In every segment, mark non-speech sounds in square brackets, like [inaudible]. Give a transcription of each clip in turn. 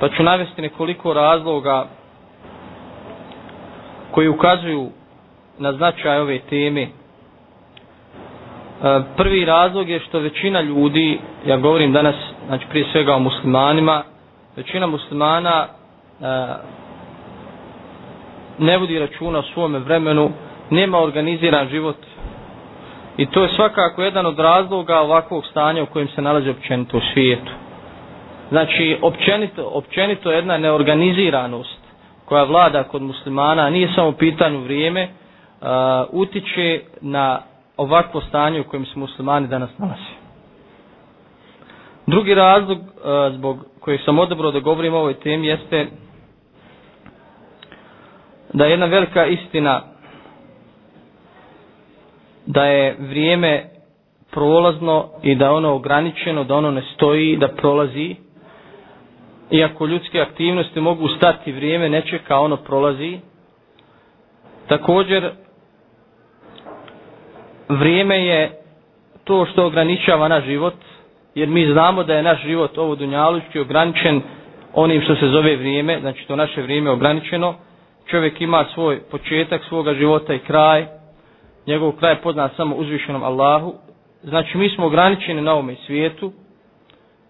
pa ću navesti nekoliko razloga koji ukazuju na značaj ove teme. E, prvi razlog je što većina ljudi, ja govorim danas znači prije svega o muslimanima, većina muslimana e, ne vodi računa o svome vremenu, nema organiziran život i to je svakako jedan od razloga ovakvog stanja u kojem se nalazi općenito u svijetu. Znači, općenito, općenito jedna neorganiziranost koja vlada kod muslimana, nije samo pitanju vrijeme, uh, utiče na ovakvo stanje u kojem se muslimani danas nalazi. Drugi razlog uh, zbog kojeg sam odabrao da govorim o ovoj temi jeste da je jedna velika istina da je vrijeme prolazno i da ono ograničeno, da ono ne stoji, da prolazi. Iako ljudske aktivnosti mogu stati vrijeme, ne čeka, ono prolazi. Također, vrijeme je to što ograničava naš život, jer mi znamo da je naš život ovo dunjalučki ograničen onim što se zove vrijeme, znači to naše vrijeme ograničeno. Čovjek ima svoj početak svoga života i kraj, njegov kraj je poznat samo uzvišenom Allahu. Znači mi smo ograničeni na ovome svijetu,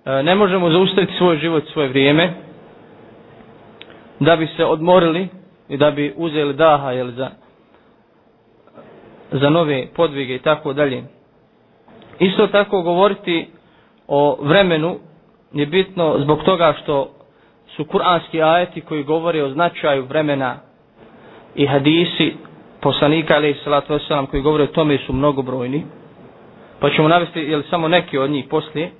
E, ne možemo zaustaviti svoj život, svoje vrijeme, da bi se odmorili i da bi uzeli daha jel, za, za nove podvige i tako dalje. Isto tako govoriti o vremenu je bitno zbog toga što su kuranski ajeti koji govore o značaju vremena i hadisi poslanika ali salatu wasalam koji govore o tome su mnogobrojni pa ćemo navesti jel, samo neki od njih poslije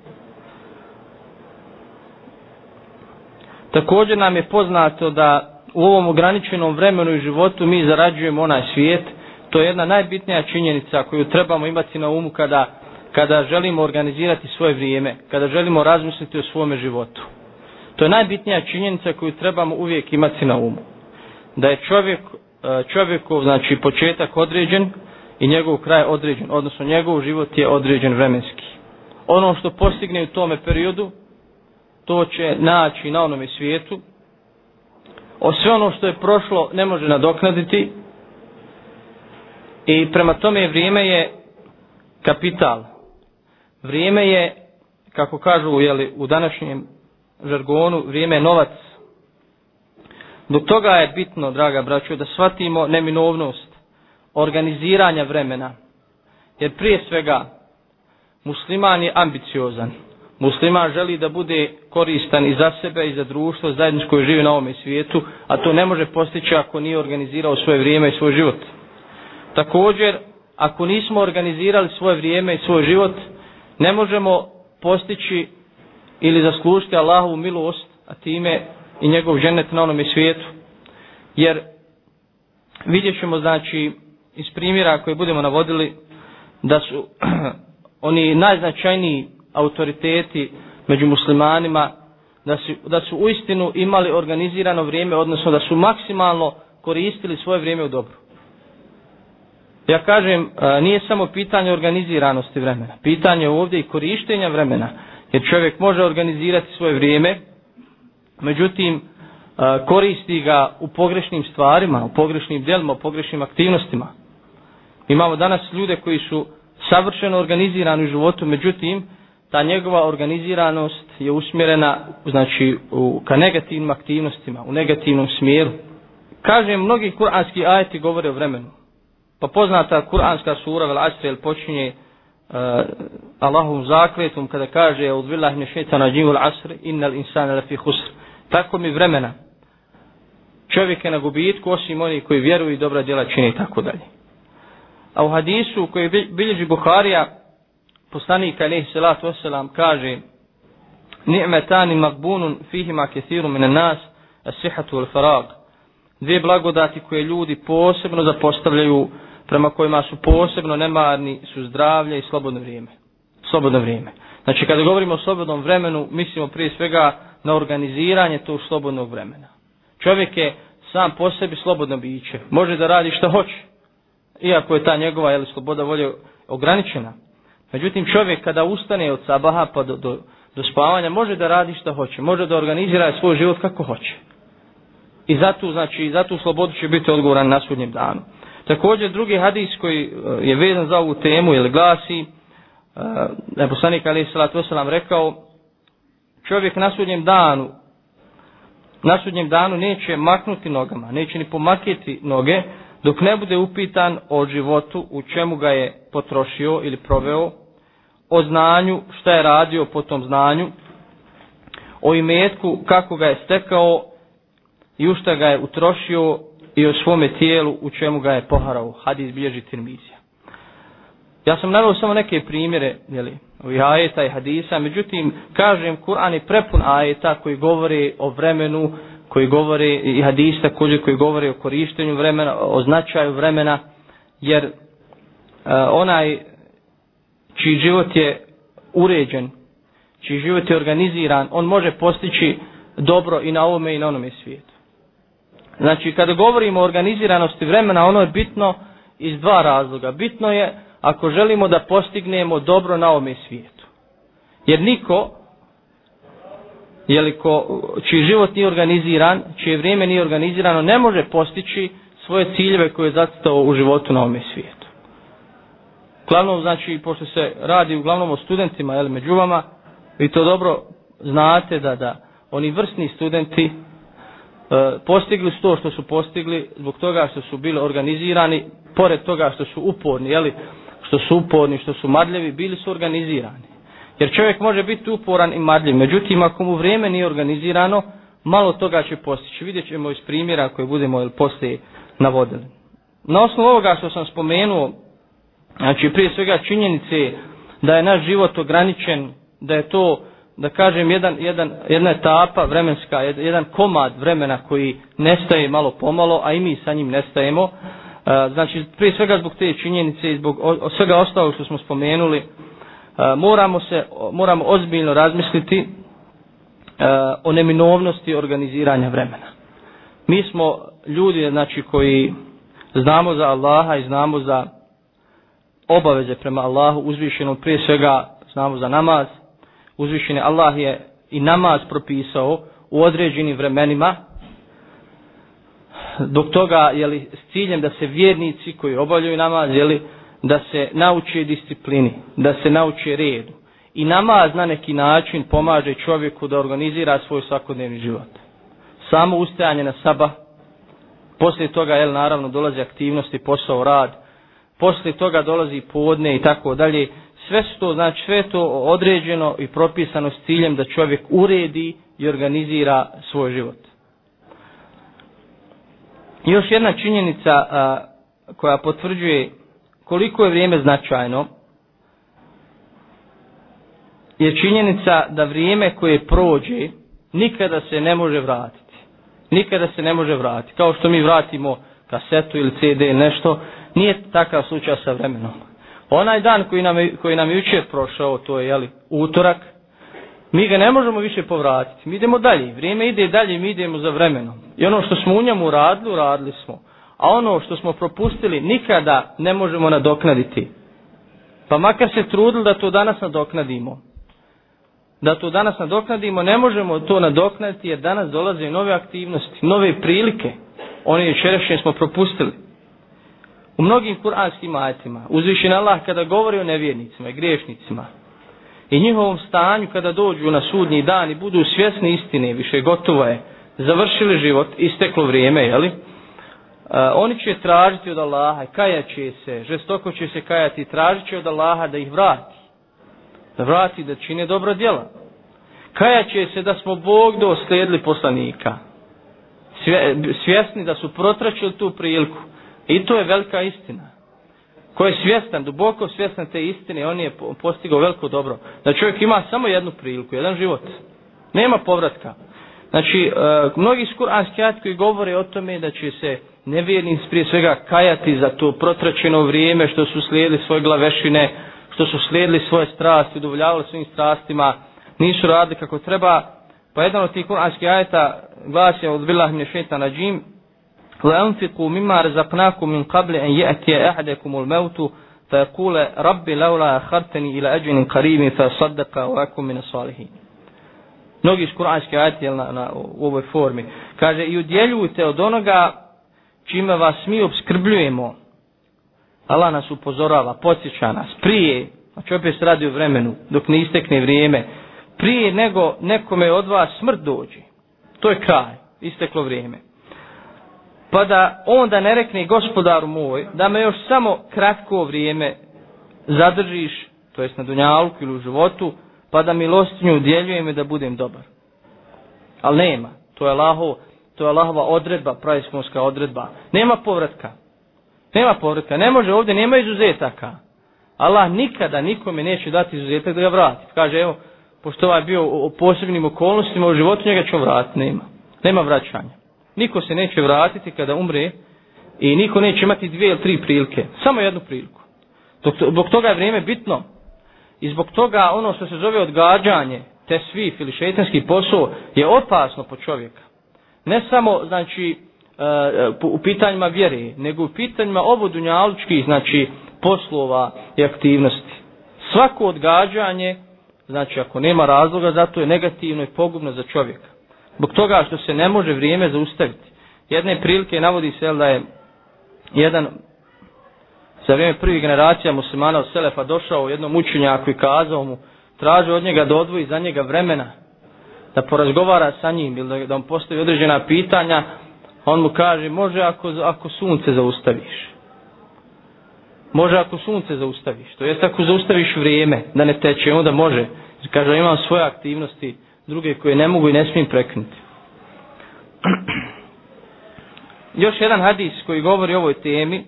također nam je poznato da u ovom ograničenom vremenu i životu mi zarađujemo onaj svijet. To je jedna najbitnija činjenica koju trebamo imati na umu kada, kada želimo organizirati svoje vrijeme kada želimo razmisliti o svome životu. To je najbitnija činjenica koju trebamo uvijek imati na umu. Da je čovjek e, čovjekov, znači početak određen i njegov kraj određen, odnosno njegov život je određen vremenski. Ono što postigne u tome periodu, to će naći na onome svijetu. O sve ono što je prošlo ne može nadoknaditi i prema tome vrijeme je kapital. Vrijeme je, kako kažu jeli, u današnjem žargonu, vrijeme je novac Dok toga je bitno, draga braćo, da shvatimo neminovnost organiziranja vremena. Jer prije svega, musliman je ambiciozan. Musliman želi da bude koristan i za sebe i za društvo zajedničko koje živi na ovome svijetu, a to ne može postići ako nije organizirao svoje vrijeme i svoj život. Također, ako nismo organizirali svoje vrijeme i svoj život, ne možemo postići ili zaslužiti Allahovu milost, a time i njegov ženet na onome svijetu. Jer vidjet ćemo, znači, iz primjera koje budemo navodili, da su [clears throat] oni najznačajniji autoriteti među muslimanima, da su, da su uistinu imali organizirano vrijeme, odnosno da su maksimalno koristili svoje vrijeme u dobru. Ja kažem, e, nije samo pitanje organiziranosti vremena. Pitanje ovdje i korištenja vremena. Jer čovjek može organizirati svoje vrijeme, međutim e, koristi ga u pogrešnim stvarima, u pogrešnim djelima, u pogrešnim aktivnostima. Imamo danas ljude koji su savršeno organizirani u životu, međutim, ta njegova organiziranost je usmjerena znači, u, ka negativnim aktivnostima, u negativnom smjeru. Kaže, mnogi kuranski ajeti govore o vremenu. Pa poznata kuranska sura, vel asri, počinje uh, Allahom zakletom kada kaže, od villahi ne šetana džimul asr innal insana lafi husr tako mi vremena čovjek je na gubitku osim oni koji vjeruju i dobra djela čini i tako dalje. A u hadisu koji bilježi Buharija poslanik alaihi salatu wasalam kaže ni'metani magbunun fihima kethiru mine nas asihatu al farag dvije blagodati koje ljudi posebno zapostavljaju prema kojima su posebno nemarni su zdravlje i slobodno vrijeme. Slobodno vrijeme. Znači kada govorimo o slobodnom vremenu mislimo prije svega na organiziranje tog slobodnog vremena. Čovjek je sam po sebi slobodno biće. Može da radi što hoće. Iako je ta njegova jeli, sloboda volje ograničena. Međutim, čovjek kada ustane od sabaha pa do, do, do spavanja, može da radi što hoće, može da organizira svoj život kako hoće. I zato, znači, zato slobodu će biti odgovoran na sudnjem danu. Također, drugi hadis koji e, je vezan za ovu temu, ili glasi, e, da je poslanik Ali Salat Veselam rekao, čovjek na sudnjem danu, na sudnjem danu neće maknuti nogama, neće ni pomakiti noge, dok ne bude upitan o životu, u čemu ga je potrošio ili proveo, o znanju, šta je radio po tom znanju, o imetku, kako ga je stekao i u šta ga je utrošio i o svome tijelu, u čemu ga je poharao. Hadis bilježi Tirmizija. Ja sam naveo samo neke primjere, jeli, ovih ajeta i hadisa, međutim, kažem, Kur'an je prepun ajeta koji govori o vremenu, koji govori i hadisa koji, koji govori o korištenju vremena, o značaju vremena, jer e, onaj čiji život je uređen, čiji život je organiziran, on može postići dobro i na ovome i na onome svijetu. Znači, kada govorimo o organiziranosti vremena, ono je bitno iz dva razloga. Bitno je ako želimo da postignemo dobro na ovome svijetu. Jer niko, jeliko, čiji život nije organiziran, čije vrijeme nije organizirano, ne može postići svoje ciljeve koje je zacitao u životu na ovome svijetu. Glavno, znači, pošto se radi uglavnom o studentima, jel, među vama, vi to dobro znate da, da oni vrstni studenti e, postigli su to što su postigli zbog toga što su bili organizirani, pored toga što su uporni, jeli, što su uporni, što su madljevi, bili su organizirani. Jer čovjek može biti uporan i marljiv, međutim ako mu vrijeme nije organizirano, malo toga će postići. Vidjet ćemo iz primjera koje budemo ili poslije navodili. Na osnovu ovoga što sam spomenuo, znači prije svega činjenice da je naš život ograničen, da je to, da kažem, jedan, jedan, jedna etapa vremenska, jedan komad vremena koji nestaje malo pomalo, a i mi sa njim nestajemo, e, znači prije svega zbog te činjenice i zbog svega ostalog što smo spomenuli moramo se moramo ozbiljno razmisliti o neminovnosti organiziranja vremena. Mi smo ljudi znači koji znamo za Allaha i znamo za obaveze prema Allahu uzvišenom prije svega znamo za namaz. Uzvišeni Allah je i namaz propisao u određenim vremenima dok toga je li s ciljem da se vjernici koji obavljaju namaz je li da se nauče disciplini, da se nauče redu. I namaz na neki način pomaže čovjeku da organizira svoj svakodnevni život. Samo ustajanje na saba, poslije toga jel naravno dolazi aktivnosti, posao, rad, poslije toga dolazi podne i tako dalje. Sve su to, znači sve to određeno i propisano s ciljem da čovjek uredi i organizira svoj život. Još jedna činjenica a, koja potvrđuje koliko je vrijeme značajno je činjenica da vrijeme koje prođe nikada se ne može vratiti. Nikada se ne može vratiti. Kao što mi vratimo kasetu ili CD ili nešto, nije takav slučaj sa vremenom. Onaj dan koji nam, koji nam je jučer prošao, to je jeli, utorak, mi ga ne možemo više povratiti. Mi idemo dalje. Vrijeme ide dalje, mi idemo za vremenom. I ono što smo u njemu radili, radili smo. A ono što smo propustili, nikada ne možemo nadoknaditi. Pa makar se trudili da to danas nadoknadimo. Da to danas nadoknadimo, ne možemo to nadoknaditi jer danas dolaze nove aktivnosti, nove prilike. One jučerašnje smo propustili. U mnogim kuranskim ajetima, uzvišen Allah kada govori o nevjernicima i griješnicima, i njihovom stanju kada dođu na sudnji dan i budu svjesni istine, više gotovo je, završili život, isteklo vrijeme, jeli? li? Eh, oni će tražiti od Allaha, kajaće se, žestoko će se kajati, tražit će od Allaha da ih vrati. Da vrati, da čine dobro djela. Kajaće se da smo Bog dosledili poslanika. Svjesni da su protračili tu priliku. I to je velika istina ko je svjestan, duboko svjestan te istine, on je postigao veliko dobro. Da čovjek ima samo jednu priliku, jedan život. Nema povratka. Znači, eh, mnogi skuranski ajat koji govore o tome da će se nevjernici prije svega kajati za to protračeno vrijeme što su slijedili svoje glavešine, što su slijedili svoje strasti, udovoljavali svojim strastima, nisu radili kako treba. Pa jedan od tih kuranskih ajeta glasi od Bilah Mnešetana Džim, وأنفقوا مما رزقناكم من قبل أن يأتي أحدكم الموت فيقول رب لولا أخرتني إلى أجل قريب فصدق وأكون من الصالحين mnogi iz kuranski ajati na, na, u ovoj formi. Kaže, i udjeljujte od onoga čime vas mi obskrbljujemo. Allah nas upozorava, podsjeća nas, prije, znači opet se radi o vremenu, dok ne istekne vrijeme, prije nego nekome od vas smrt dođe. To je kraj, isteklo vrijeme. Pa da onda ne rekne gospodaru moj, da me još samo kratko vrijeme zadržiš, to jest na dunjalku ili u životu, pa da milostinju udjeljujem i da budem dobar. Ali nema. To je Allahovo to je Allahova odredba, pravismonska odredba. Nema povratka. Nema povratka. Ne može ovdje, nema izuzetaka. Allah nikada nikome neće dati izuzetak da ga vrati. Kaže, evo, pošto ovaj bio u posebnim okolnostima u životu, njega ću vratiti. Nema. Nema vraćanja. Niko se neće vratiti kada umre i niko neće imati dvije ili tri prilike. Samo jednu priliku. Dok, dok toga je vrijeme bitno i zbog toga ono što se zove odgađanje, te svif ili šeitanski posao je opasno po čovjeka. Ne samo, znači, e, e, u pitanjima vjere, nego u pitanjima obodunjalučkih, znači, poslova i aktivnosti. Svako odgađanje, znači, ako nema razloga, zato je negativno i pogubno za čovjeka. Zbog toga što se ne može vrijeme zaustaviti. Jedne prilike navodi se da je jedan za vrijeme prvih generacija muslimana od Selefa došao jednom učenjaku i kazao mu traže od njega da odvoji za njega vremena da porazgovara sa njim ili da, da mu postavi određena pitanja on mu kaže može ako, ako sunce zaustaviš. Može ako sunce zaustaviš to jest ako zaustaviš vrijeme da ne teče onda može. Kaže imam svoje aktivnosti druge koje ne mogu i ne smijem preknuti [clears throat] još jedan hadis koji govori o ovoj temi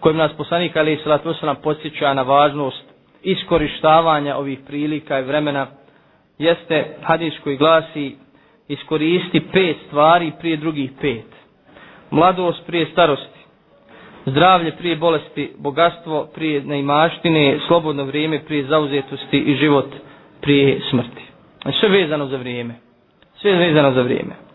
kojim nas poslanik Ali Salatu Osalam podsjeća na važnost iskorištavanja ovih prilika i vremena, jeste hadis koji glasi iskoristi pet stvari prije drugih pet. Mladost prije starosti, zdravlje prije bolesti, bogatstvo prije neimaštine, slobodno vrijeme prije zauzetosti i život prije smrti. Sve vezano za vrijeme. Sve vezano za vrijeme.